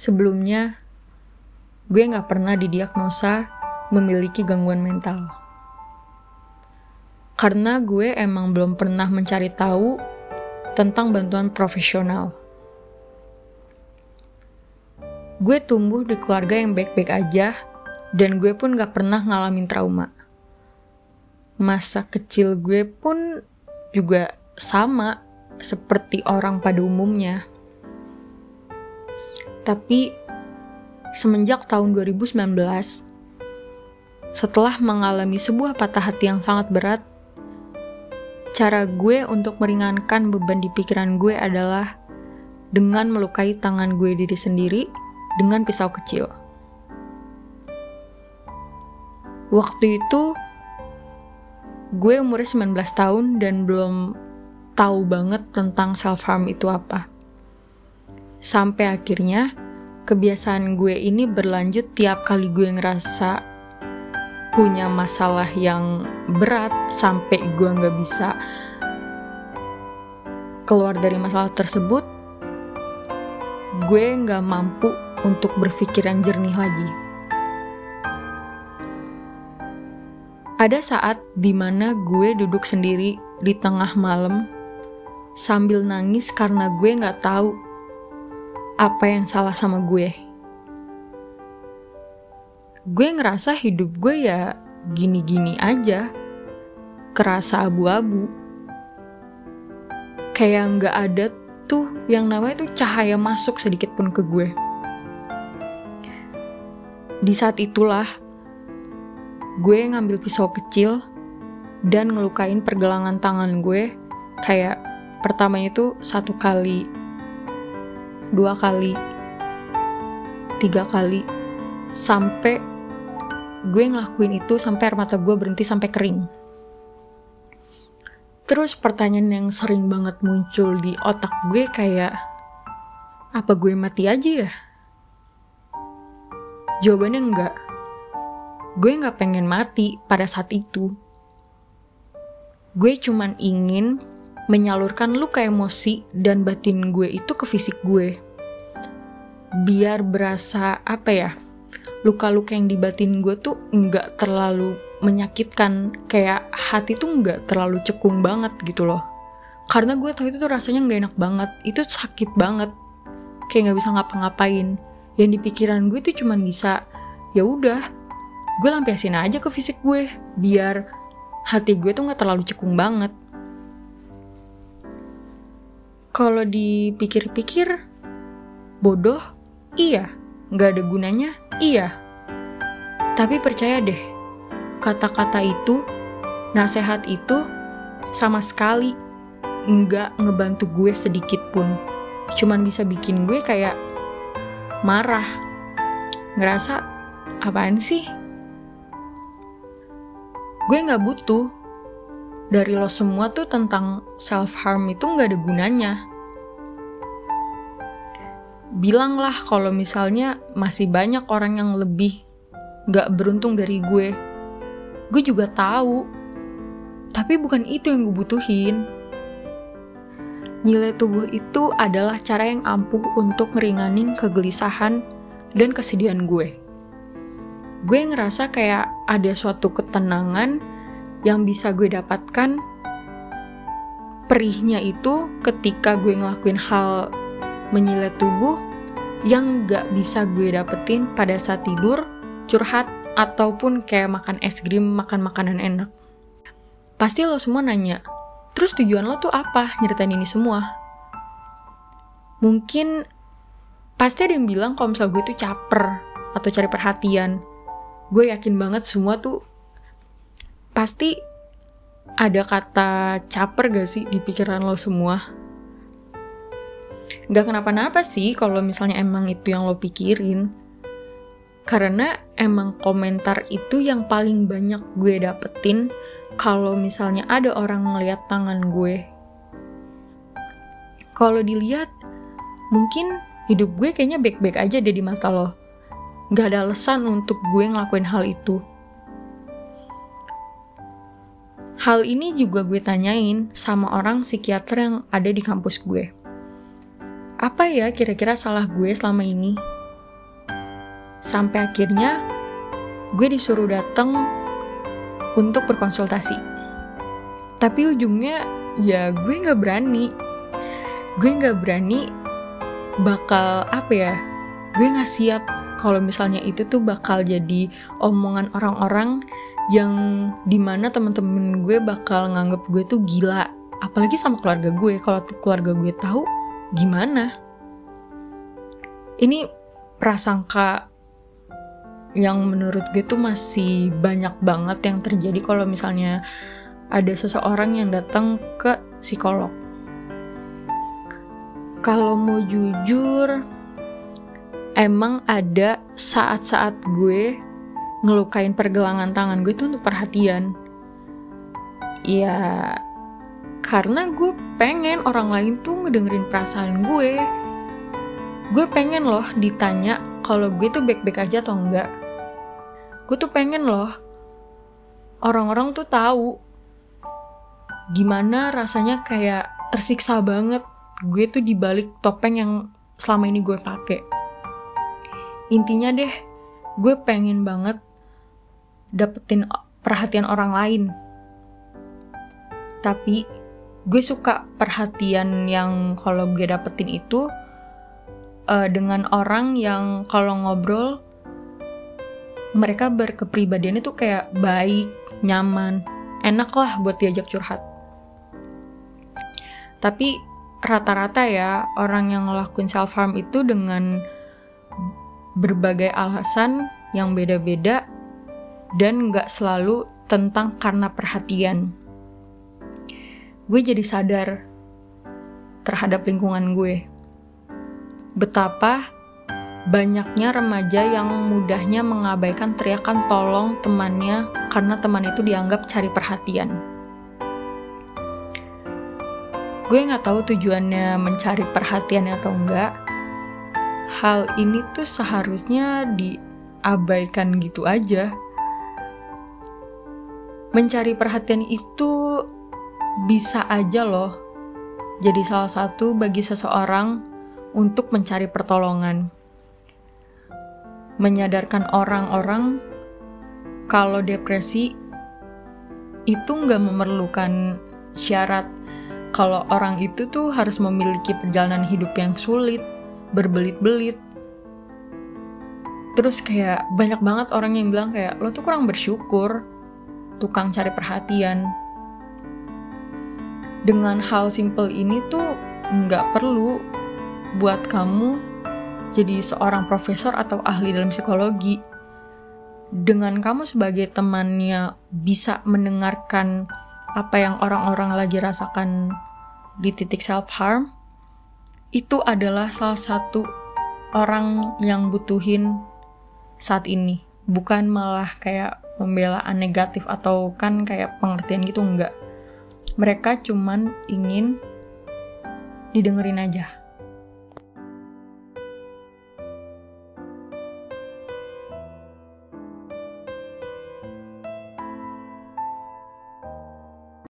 Sebelumnya, gue gak pernah didiagnosa memiliki gangguan mental. Karena gue emang belum pernah mencari tahu tentang bantuan profesional. Gue tumbuh di keluarga yang baik-baik aja, dan gue pun gak pernah ngalamin trauma. Masa kecil gue pun juga sama seperti orang pada umumnya. Tapi semenjak tahun 2019, setelah mengalami sebuah patah hati yang sangat berat, cara gue untuk meringankan beban di pikiran gue adalah dengan melukai tangan gue diri sendiri dengan pisau kecil. Waktu itu gue umurnya 19 tahun dan belum tahu banget tentang self harm itu apa. Sampai akhirnya kebiasaan gue ini berlanjut tiap kali gue ngerasa punya masalah yang berat sampai gue nggak bisa keluar dari masalah tersebut, gue nggak mampu untuk berpikiran jernih lagi. Ada saat di mana gue duduk sendiri di tengah malam sambil nangis karena gue nggak tahu apa yang salah sama gue. Gue ngerasa hidup gue ya gini-gini aja, kerasa abu-abu. Kayak nggak ada tuh yang namanya tuh cahaya masuk sedikit pun ke gue. Di saat itulah, gue ngambil pisau kecil dan ngelukain pergelangan tangan gue kayak pertama itu satu kali, dua kali, tiga kali, sampai gue ngelakuin itu sampai air mata gue berhenti sampai kering. Terus pertanyaan yang sering banget muncul di otak gue kayak, apa gue mati aja ya? Jawabannya enggak. Gue nggak pengen mati pada saat itu. Gue cuman ingin menyalurkan luka emosi dan batin gue itu ke fisik gue. Biar berasa apa ya, luka-luka yang di batin gue tuh nggak terlalu menyakitkan, kayak hati tuh nggak terlalu cekung banget gitu loh. Karena gue tau itu tuh rasanya nggak enak banget, itu sakit banget, kayak nggak bisa ngapa-ngapain. Yang di pikiran gue tuh cuman bisa ya udah gue lampiasin aja ke fisik gue biar hati gue tuh nggak terlalu cekung banget. Kalau dipikir-pikir bodoh iya nggak ada gunanya iya tapi percaya deh kata-kata itu nasehat itu sama sekali nggak ngebantu gue sedikit pun cuman bisa bikin gue kayak marah, ngerasa apaan sih? Gue gak butuh dari lo semua tuh tentang self harm itu gak ada gunanya. Bilanglah kalau misalnya masih banyak orang yang lebih gak beruntung dari gue. Gue juga tahu, tapi bukan itu yang gue butuhin Nilai tubuh itu adalah cara yang ampuh untuk ngeringanin kegelisahan dan kesedihan gue. Gue ngerasa kayak ada suatu ketenangan yang bisa gue dapatkan perihnya itu ketika gue ngelakuin hal menyilai tubuh yang gak bisa gue dapetin pada saat tidur, curhat, ataupun kayak makan es krim, makan makanan enak. Pasti lo semua nanya, Terus tujuan lo tuh apa nyeritain ini semua? Mungkin pasti ada yang bilang kalau misal gue tuh caper atau cari perhatian. Gue yakin banget semua tuh pasti ada kata caper gak sih di pikiran lo semua? Gak kenapa-napa sih kalau misalnya emang itu yang lo pikirin. Karena emang komentar itu yang paling banyak gue dapetin kalau misalnya ada orang ngeliat tangan gue. Kalau dilihat, mungkin hidup gue kayaknya baik-baik aja deh di mata lo. Gak ada alasan untuk gue ngelakuin hal itu. Hal ini juga gue tanyain sama orang psikiater yang ada di kampus gue. Apa ya kira-kira salah gue selama ini? Sampai akhirnya gue disuruh datang untuk berkonsultasi. Tapi ujungnya ya gue nggak berani. Gue nggak berani bakal apa ya? Gue nggak siap kalau misalnya itu tuh bakal jadi omongan orang-orang yang di mana temen-temen gue bakal nganggep gue tuh gila apalagi sama keluarga gue kalau keluarga gue tahu gimana ini prasangka yang menurut gue tuh masih banyak banget yang terjadi kalau misalnya ada seseorang yang datang ke psikolog. Kalau mau jujur, emang ada saat-saat gue ngelukain pergelangan tangan gue tuh untuk perhatian. Ya, karena gue pengen orang lain tuh ngedengerin perasaan gue. Gue pengen loh ditanya kalau gue tuh baik-baik aja atau enggak. Gue tuh pengen loh orang-orang tuh tahu gimana rasanya kayak tersiksa banget gue tuh dibalik topeng yang selama ini gue pakai. Intinya deh gue pengen banget dapetin perhatian orang lain. Tapi gue suka perhatian yang kalau gue dapetin itu uh, dengan orang yang kalau ngobrol mereka berkepribadian itu kayak baik, nyaman, enak lah buat diajak curhat. Tapi rata-rata ya orang yang ngelakuin self harm itu dengan berbagai alasan yang beda-beda dan nggak selalu tentang karena perhatian. Gue jadi sadar terhadap lingkungan gue betapa banyaknya remaja yang mudahnya mengabaikan teriakan tolong temannya karena teman itu dianggap cari perhatian. Gue nggak tahu tujuannya mencari perhatian atau enggak. Hal ini tuh seharusnya diabaikan gitu aja. Mencari perhatian itu bisa aja loh jadi salah satu bagi seseorang untuk mencari pertolongan. Menyadarkan orang-orang kalau depresi itu nggak memerlukan syarat kalau orang itu tuh harus memiliki perjalanan hidup yang sulit, berbelit-belit. Terus kayak banyak banget orang yang bilang kayak lo tuh kurang bersyukur, tukang cari perhatian. Dengan hal simple ini tuh nggak perlu buat kamu jadi seorang profesor atau ahli dalam psikologi. Dengan kamu sebagai temannya bisa mendengarkan apa yang orang-orang lagi rasakan di titik self harm, itu adalah salah satu orang yang butuhin saat ini. Bukan malah kayak pembelaan negatif atau kan kayak pengertian gitu enggak. Mereka cuman ingin didengerin aja